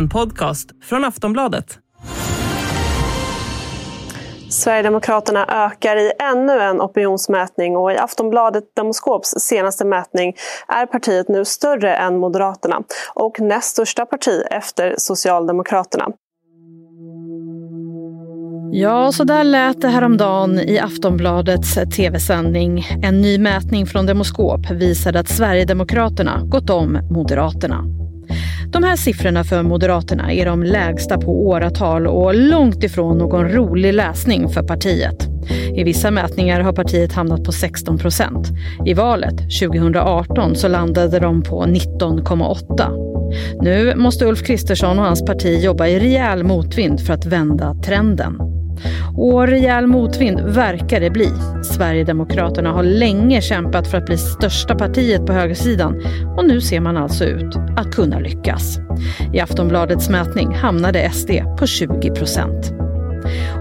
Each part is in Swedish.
En podcast från Aftonbladet. Sverigedemokraterna ökar i ännu en opinionsmätning och i Aftonbladet Demoskops senaste mätning är partiet nu större än Moderaterna och näst största parti efter Socialdemokraterna. Ja, så där lät det häromdagen i Aftonbladets tv-sändning. En ny mätning från Demoskop visade att Sverigedemokraterna gått om Moderaterna. De här siffrorna för Moderaterna är de lägsta på åratal och långt ifrån någon rolig läsning för partiet. I vissa mätningar har partiet hamnat på 16 procent. I valet 2018 så landade de på 19,8. Nu måste Ulf Kristersson och hans parti jobba i rejäl motvind för att vända trenden. Och rejäl motvind verkar det bli. Sverigedemokraterna har länge kämpat för att bli största partiet på högersidan och nu ser man alltså ut att kunna lyckas. I Aftonbladets mätning hamnade SD på 20 procent.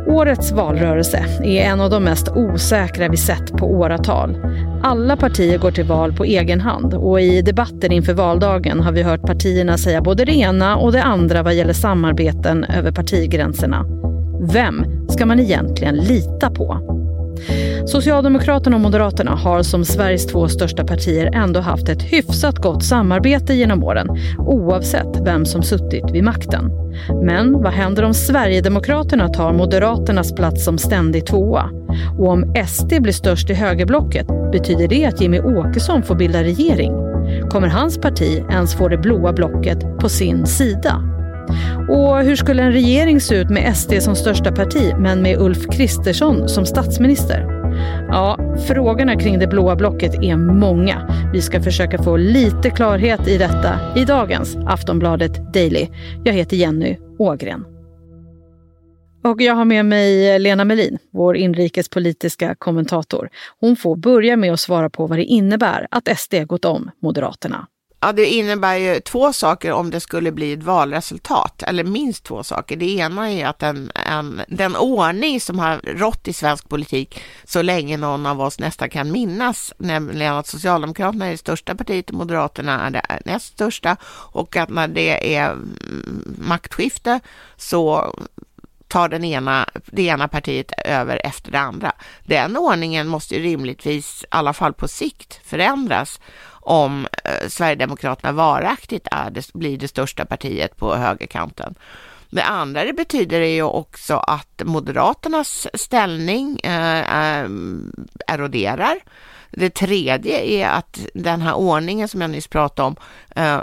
Årets valrörelse är en av de mest osäkra vi sett på åratal. Alla partier går till val på egen hand och i debatter inför valdagen har vi hört partierna säga både det ena och det andra vad gäller samarbeten över partigränserna. Vem ska man egentligen lita på? Socialdemokraterna och Moderaterna har som Sveriges två största partier ändå haft ett hyfsat gott samarbete genom åren oavsett vem som suttit vid makten. Men vad händer om Sverigedemokraterna tar Moderaternas plats som ständig tvåa? Och om SD blir störst i högerblocket, betyder det att Jimmy Åkesson får bilda regering? Kommer hans parti ens få det blåa blocket på sin sida? Och hur skulle en regering se ut med SD som största parti, men med Ulf Kristersson som statsminister? Ja, frågorna kring det blåa blocket är många. Vi ska försöka få lite klarhet i detta i dagens Aftonbladet Daily. Jag heter Jenny Ågren. Och jag har med mig Lena Melin, vår inrikespolitiska kommentator. Hon får börja med att svara på vad det innebär att SD gått om Moderaterna. Ja, det innebär ju två saker om det skulle bli ett valresultat, eller minst två saker. Det ena är att en, en, den ordning som har rått i svensk politik så länge någon av oss nästan kan minnas, nämligen att Socialdemokraterna är det största partiet och Moderaterna är det näst största och att när det är mm, maktskifte så tar den ena, det ena partiet över efter det andra. Den ordningen måste ju rimligtvis, i alla fall på sikt, förändras om eh, Sverigedemokraterna varaktigt är det, blir det största partiet på högerkanten. Det andra det betyder är ju också att Moderaternas ställning eh, eh eroderar. Det tredje är att den här ordningen som jag nyss pratade om eh,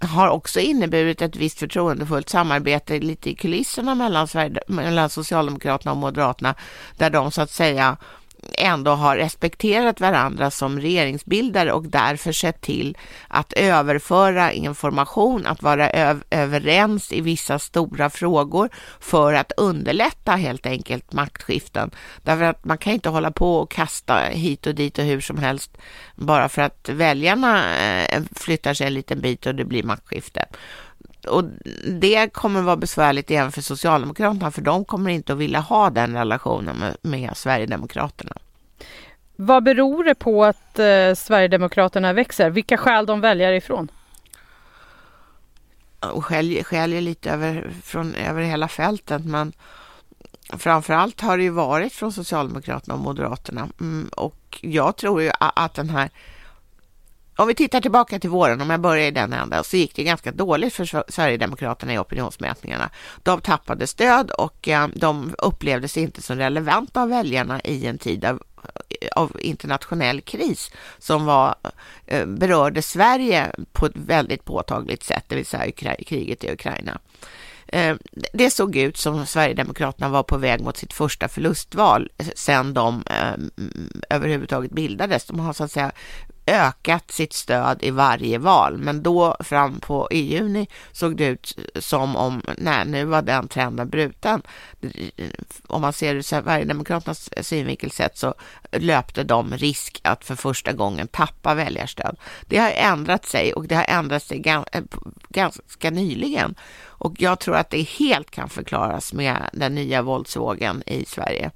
har också inneburit ett visst förtroendefullt samarbete lite i kulisserna mellan, mellan Socialdemokraterna och Moderaterna, där de så att säga ändå har respekterat varandra som regeringsbildare och därför sett till att överföra information, att vara överens i vissa stora frågor för att underlätta helt enkelt maktskiften. Därför att man kan inte hålla på och kasta hit och dit och hur som helst bara för att väljarna eh, flyttar sig en liten bit och det blir maktskifte och det kommer vara besvärligt även för Socialdemokraterna, för de kommer inte att vilja ha den relationen med, med Sverigedemokraterna. Vad beror det på att eh, Sverigedemokraterna växer? Vilka skäl de väljer ifrån? Och skäljer, skäljer lite över, från, över hela fältet, men framförallt har det ju varit från Socialdemokraterna och Moderaterna. Mm, och jag tror ju att den här om vi tittar tillbaka till våren, om jag börjar i den änden, så gick det ganska dåligt för Sverigedemokraterna i opinionsmätningarna. De tappade stöd och eh, de upplevdes inte som relevanta av väljarna i en tid av, av internationell kris som var, eh, berörde Sverige på ett väldigt påtagligt sätt, det vill säga kriget i Ukraina. Eh, det såg ut som Sverigedemokraterna var på väg mot sitt första förlustval sedan de överhuvudtaget bildades. De har så att säga ökat sitt stöd i varje val, men då fram på i juni såg det ut som om, nej, nu var den trenden bruten. Om man ser det ur Sverigedemokraternas synvinkel sett så löpte de risk att för första gången tappa väljarstöd. Det har ändrat sig och det har ändrat sig eh, ganska nyligen och jag tror att det helt kan förklaras med den nya våldsvågen i Sverige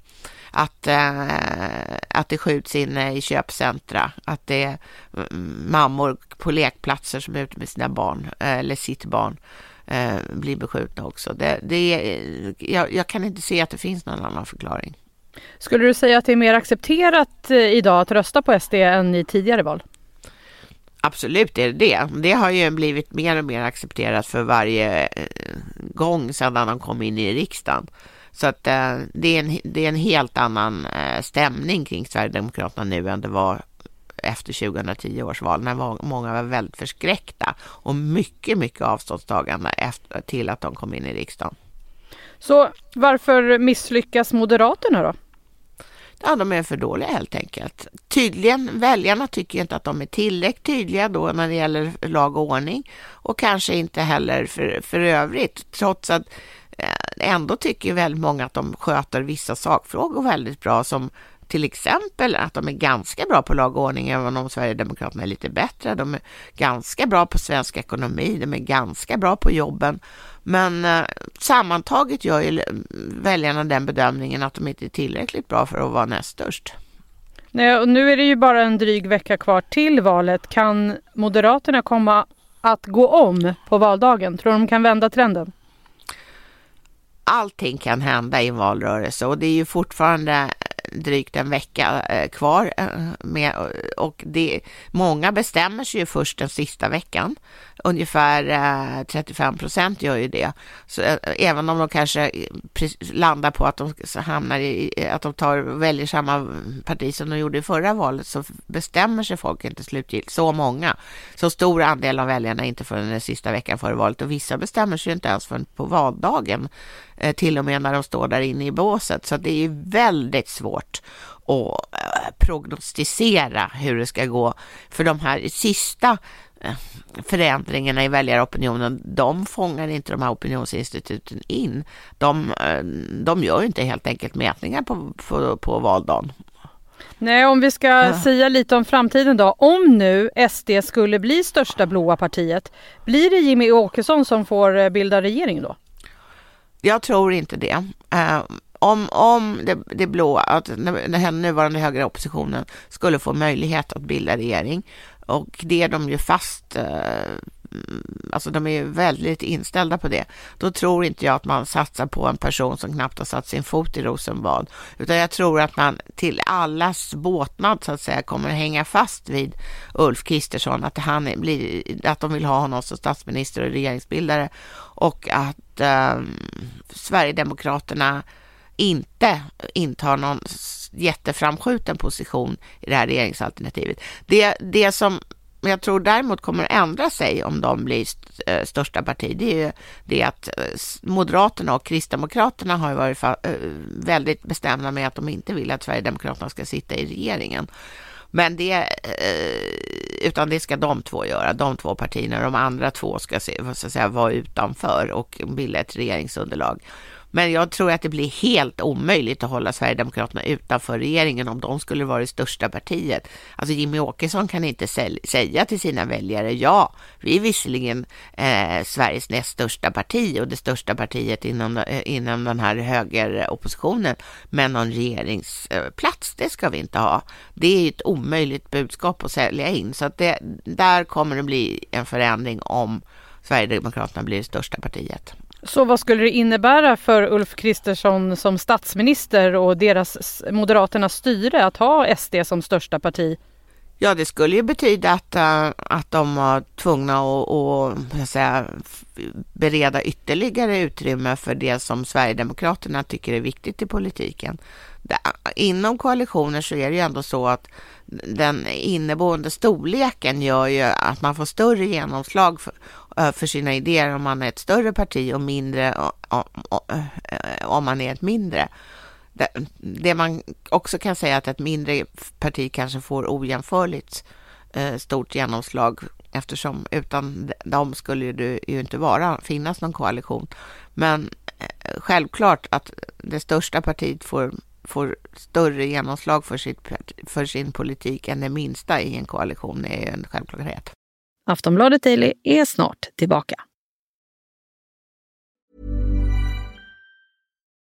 att, eh, att det skjuts inne i köpcentra, att det är mammor på lekplatser som är ute med sina barn eller sitt barn eh, blir beskjutna också. Det, det, jag, jag kan inte se att det finns någon annan förklaring. Skulle du säga att det är mer accepterat eh, idag att rösta på SD än i tidigare val? Absolut är det det. Det har ju blivit mer och mer accepterat för varje eh, gång sedan han kom in i riksdagen. Så att eh, det, är en, det är en helt annan eh, stämning kring Sverigedemokraterna nu än det var efter 2010 års val när många var väldigt förskräckta och mycket, mycket avståndstagande efter, till att de kom in i riksdagen. Så varför misslyckas Moderaterna då? Ja, de är för dåliga helt enkelt. Tydligen, väljarna tycker inte att de är tillräckligt tydliga då när det gäller lag och ordning och kanske inte heller för, för övrigt, trots att Eh, ändå tycker väldigt många att de sköter vissa sakfrågor väldigt bra som till exempel att de är ganska bra på lag och ordning, även om Sverigedemokraterna är lite bättre. De är ganska bra på svensk ekonomi, de är ganska bra på jobben. Men eh, sammantaget gör ju väljarna den bedömningen att de inte är tillräckligt bra för att vara näst störst. Nej, och nu är det ju bara en dryg vecka kvar till valet. Kan Moderaterna komma att gå om på valdagen? Tror du de kan vända trenden? Allting kan hända i en valrörelse och det är ju fortfarande drygt en vecka eh, kvar eh, med, eh, och det, många bestämmer sig ju först den sista veckan. Ungefär 35 procent gör ju det. Så även om de kanske landar på att de hamnar i, att de tar, väljer samma parti som de gjorde i förra valet så bestämmer sig folk inte slutgiltigt, så många. Så stor andel av väljarna inte förrän den sista veckan före valet och vissa bestämmer sig inte ens förrän på valdagen till och med när de står där inne i båset. Så det är väldigt svårt att eh, prognostisera hur det ska gå. För de här sista eh, förändringarna i väljaropinionen, de fångar inte de här opinionsinstituten in. De, eh, de gör inte helt enkelt mätningar på, på, på valdagen. Nej, om vi ska ja. säga lite om framtiden då. Om nu SD skulle bli största blåa partiet, blir det Jimmy Åkesson som får bilda regering då? Jag tror inte det. Eh, om, om det, det blå, att den nuvarande högra oppositionen skulle få möjlighet att bilda regering och det är de ju fast, eh, mm, alltså de är ju väldigt inställda på det, då tror inte jag att man satsar på en person som knappt har satt sin fot i Rosenbad, utan jag tror att man till allas båtnad så att säga kommer att hänga fast vid Ulf Kristersson, att, han blir, att de vill ha honom som statsminister och regeringsbildare och att eh, Sverigedemokraterna inte intar någon jätteframskjuten position i det här regeringsalternativet. Det, det som jag tror däremot kommer att ändra sig om de blir st eh, största parti, det är ju det att eh, Moderaterna och Kristdemokraterna har varit eh, väldigt bestämda med att de inte vill att Sverigedemokraterna ska sitta i regeringen. Men det, eh, utan det ska de två göra, de två partierna. De andra två ska se, så att säga, vara utanför och bilda ett regeringsunderlag. Men jag tror att det blir helt omöjligt att hålla Sverigedemokraterna utanför regeringen om de skulle vara det största partiet. Alltså Jimmy Åkesson kan inte säga till sina väljare, ja, vi är visserligen eh, Sveriges näst största parti och det största partiet inom, eh, inom den här högeroppositionen, men någon regeringsplats, det ska vi inte ha. Det är ett omöjligt budskap att sälja in, så att det, där kommer det bli en förändring om Sverigedemokraterna blir det största partiet. Så vad skulle det innebära för Ulf Kristersson som statsminister och deras Moderaternas styre att ha SD som största parti? Ja, det skulle ju betyda att, eh, att de var tvungna att, att säga, bereda ytterligare utrymme för det som Sverigedemokraterna tycker är viktigt i politiken. Inom koalitioner så är det ju ändå så att den inneboende storleken gör ju att man får större genomslag för, för sina idéer om man är ett större parti och mindre om man är ett mindre. Det man också kan säga är att ett mindre parti kanske får ojämförligt stort genomslag eftersom utan dem skulle det ju inte vara, finnas någon koalition. Men självklart att det största partiet får, får större genomslag för, sitt, för sin politik än det minsta i en koalition är ju en självklarhet. Aftonbladet Daily är snart tillbaka.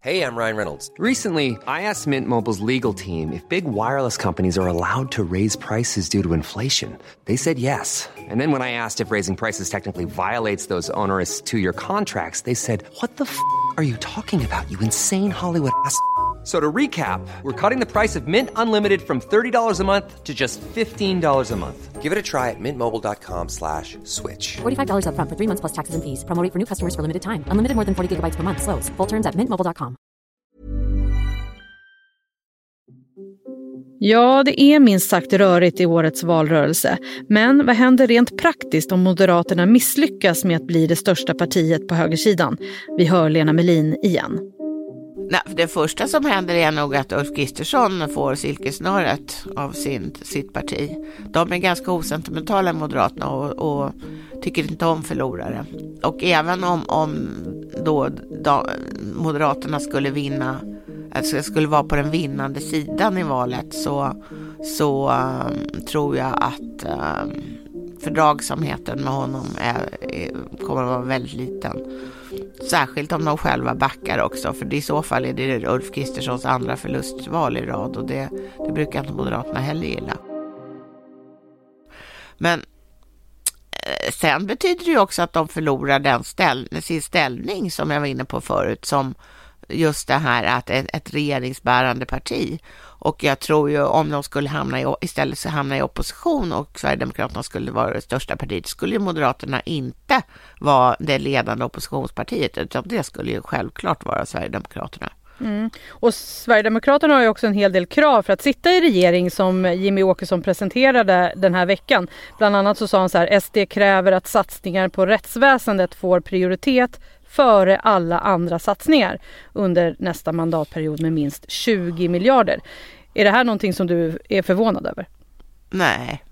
Hey, I'm Ryan Reynolds. Recently, I asked Mint Mobile's legal team if big wireless companies are allowed to raise prices due to inflation. They said yes. And then when I asked if raising prices technically violates those onerous two-year contracts, they said, "What the f*** are you talking about? You insane Hollywood ass." So to recap, we're cutting the price of Mint Unlimited from $30 a month to just $15 a month. Give it a try at mintmobile.com slash switch. $45 up front for three months plus taxes and fees. Promo for new customers for limited time. Unlimited more than 40 gigabytes per month. Slows. Full terms at mintmobile.com. Ja, det är minst sagt rörigt i årets valrörelse. Men vad händer rent praktiskt om Moderaterna misslyckas med att bli det största partiet på högersidan? Vi hör Lena Melin igen. Nej, det första som händer är nog att Ulf Kristersson får silkesnöret av sin, sitt parti. De är ganska osentimentala Moderaterna och, och tycker inte om förlorare. Och även om, om då, då Moderaterna skulle vinna, alltså skulle vara på den vinnande sidan i valet så, så um, tror jag att um, fördragsamheten med honom är, är, kommer att vara väldigt liten. Särskilt om de själva backar också, för i så fall är det Ulf Kristerssons andra förlustval i rad och det, det brukar inte Moderaterna heller gilla. Men eh, sen betyder det ju också att de förlorar den ställ sin ställning som jag var inne på förut, som just det här att ett, ett regeringsbärande parti. Och jag tror ju om de skulle hamna i, istället så hamna i opposition och Sverigedemokraterna skulle vara det största partiet, skulle ju Moderaterna inte vara det ledande oppositionspartiet, utan det skulle ju självklart vara Sverigedemokraterna. Mm. Och Sverigedemokraterna har ju också en hel del krav för att sitta i regering som Jimmy Åkesson presenterade den här veckan. Bland annat så sa han så här, SD kräver att satsningar på rättsväsendet får prioritet före alla andra satsningar under nästa mandatperiod med minst 20 miljarder. Är det här någonting som du är förvånad över? Nej,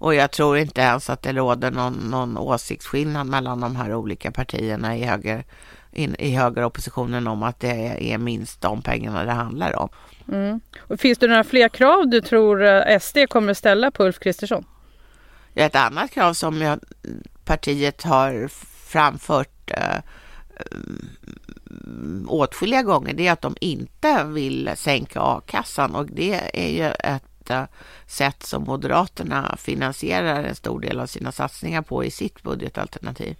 och jag tror inte ens att det råder någon, någon åsiktsskillnad mellan de här olika partierna i höger, in, i högeroppositionen om att det är minst de pengarna det handlar om. Mm. Och finns det några fler krav du tror eh, SD kommer att ställa på Ulf Kristersson? Ett annat krav som jag, partiet har framfört eh, Eh, åtskilliga gånger det är att de inte vill sänka a-kassan och det är ju ett eh, sätt som Moderaterna finansierar en stor del av sina satsningar på i sitt budgetalternativ.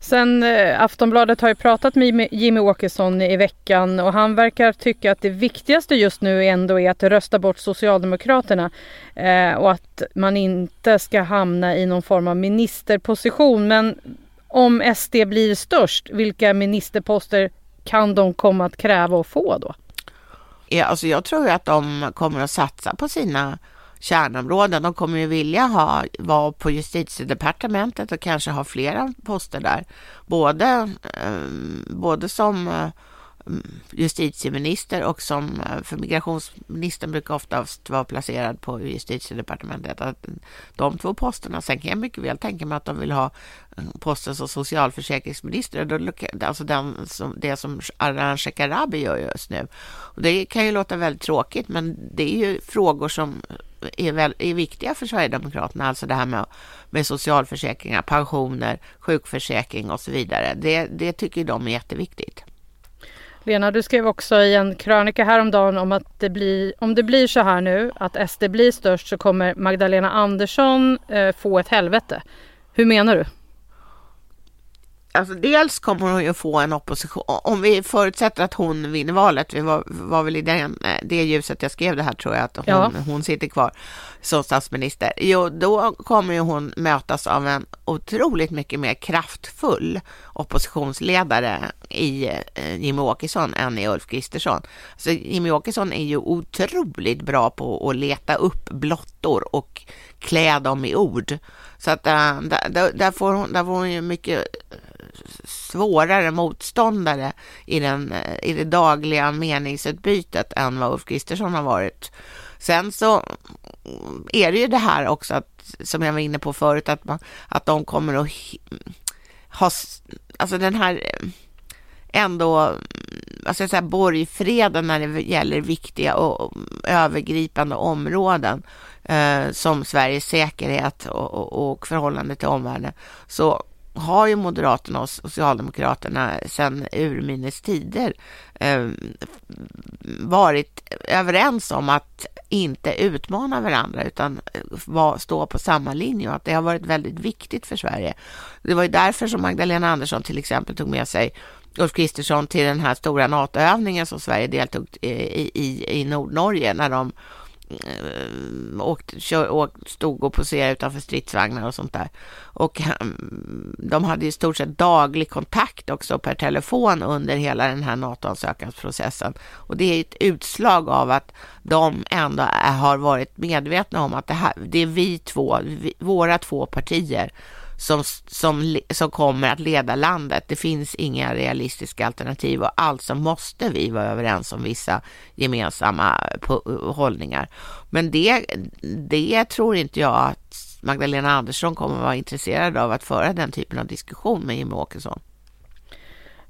Sen eh, Aftonbladet har ju pratat med Jimmy Åkesson i veckan och han verkar tycka att det viktigaste just nu ändå är att rösta bort Socialdemokraterna och att man inte ska hamna i någon form av ministerposition. Men om SD blir störst, vilka ministerposter kan de komma att kräva och få då? Ja, alltså jag tror att de kommer att satsa på sina kärnområden. De kommer ju vilja ha, vara på justitiedepartementet och kanske ha flera poster där. Både, eh, både som eh, Eh, justitieminister och som eh, för migrationsministern brukar oftast vara placerad på justitiedepartementet. Att de två posterna. Sen kan jag mycket väl tänka mig att de vill ha eh, posten som socialförsäkringsminister, alltså den som, det som Ardalan Shekarabi gör just nu. Och det kan ju låta väldigt tråkigt, men det är ju frågor som är, väl, är viktiga för Sverigedemokraterna, alltså det här med, med socialförsäkringar, pensioner, sjukförsäkring och så vidare. Det, det tycker de är jätteviktigt. Lena, du skrev också i en krönika häromdagen om att det blir, om det blir så här nu att SD blir störst så kommer Magdalena Andersson eh, få ett helvete. Hur menar du? Alltså dels kommer hon ju få en opposition, om vi förutsätter att hon vinner valet, vi var, var väl i den, eh, det ljuset jag skrev det här tror jag, att hon, ja. hon sitter kvar som statsminister. Jo, då kommer ju hon mötas av en otroligt mycket mer kraftfull oppositionsledare i eh, Jimmy Åkesson än i Ulf Kristersson. Så Jimmy Åkesson är ju otroligt bra på att leta upp blottor och klä dem i ord. Så att äh, där, där, får hon, där får hon ju mycket svårare motståndare i, den, eh, i det dagliga meningsutbytet än vad Ulf Kristersson har varit. Sen så är det ju det här också att, som jag var inne på förut, att, man, att de kommer att ha, alltså den här eh, ändå, vad ska jag säga, borgfreden när det gäller viktiga och övergripande områden eh, som Sveriges säkerhet och, och, och förhållande till omvärlden. Så har ju Moderaterna och Socialdemokraterna sedan urminnes tider eh, varit överens om att inte utmana varandra utan eh, var, stå på samma linje och att det har varit väldigt viktigt för Sverige. Det var ju därför som Magdalena Andersson till exempel tog med sig Ulf Kristersson till den här stora NATO-övningen som Sverige deltog eh, i, i, i Nordnorge när de Ehm, åkt, kör, åkt, stod och poserade utanför stridsvagnar och sånt där. Och ehm, de hade i stort sett daglig kontakt också per telefon under hela den här NATO-ansökansprocessen. Och det är ett utslag av att de ändå har varit medvetna om att det, här, det är vi två, vi, våra två partier som, som, som kommer att leda landet. Det finns inga realistiska alternativ och alltså måste vi vara överens om vissa gemensamma hållningar. Men det, det tror inte jag att Magdalena Andersson kommer att vara intresserad av att föra den typen av diskussion med Jimmie Åkesson.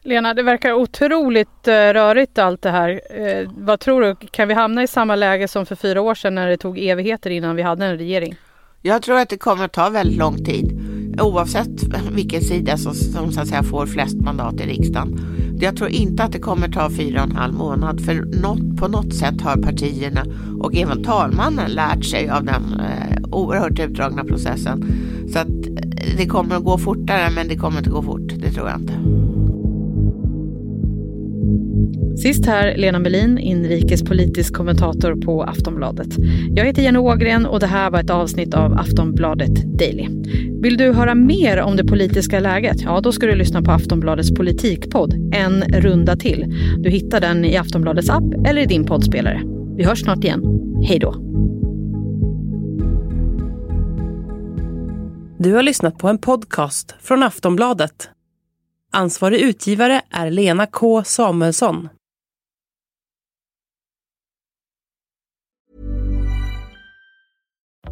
Lena, det verkar otroligt eh, rörigt allt det här. Eh, vad tror du, kan vi hamna i samma läge som för fyra år sedan när det tog evigheter innan vi hade en regering? Jag tror att det kommer att ta väldigt lång tid oavsett vilken sida som, som så att säga får flest mandat i riksdagen. Jag tror inte att det kommer ta fyra och en halv månad för något, på något sätt har partierna och även talmannen lärt sig av den eh, oerhört utdragna processen. Så att eh, det kommer att gå fortare men det kommer inte gå fort, det tror jag inte. Sist här Lena Melin, inrikespolitisk kommentator på Aftonbladet. Jag heter Jenny Ågren och det här var ett avsnitt av Aftonbladet Daily. Vill du höra mer om det politiska läget? Ja, då ska du lyssna på Aftonbladets politikpodd En runda till. Du hittar den i Aftonbladets app eller i din poddspelare. Vi hörs snart igen. Hej då! Du har lyssnat på en podcast från Aftonbladet. Ansvarig utgivare är Lena K Samuelsson.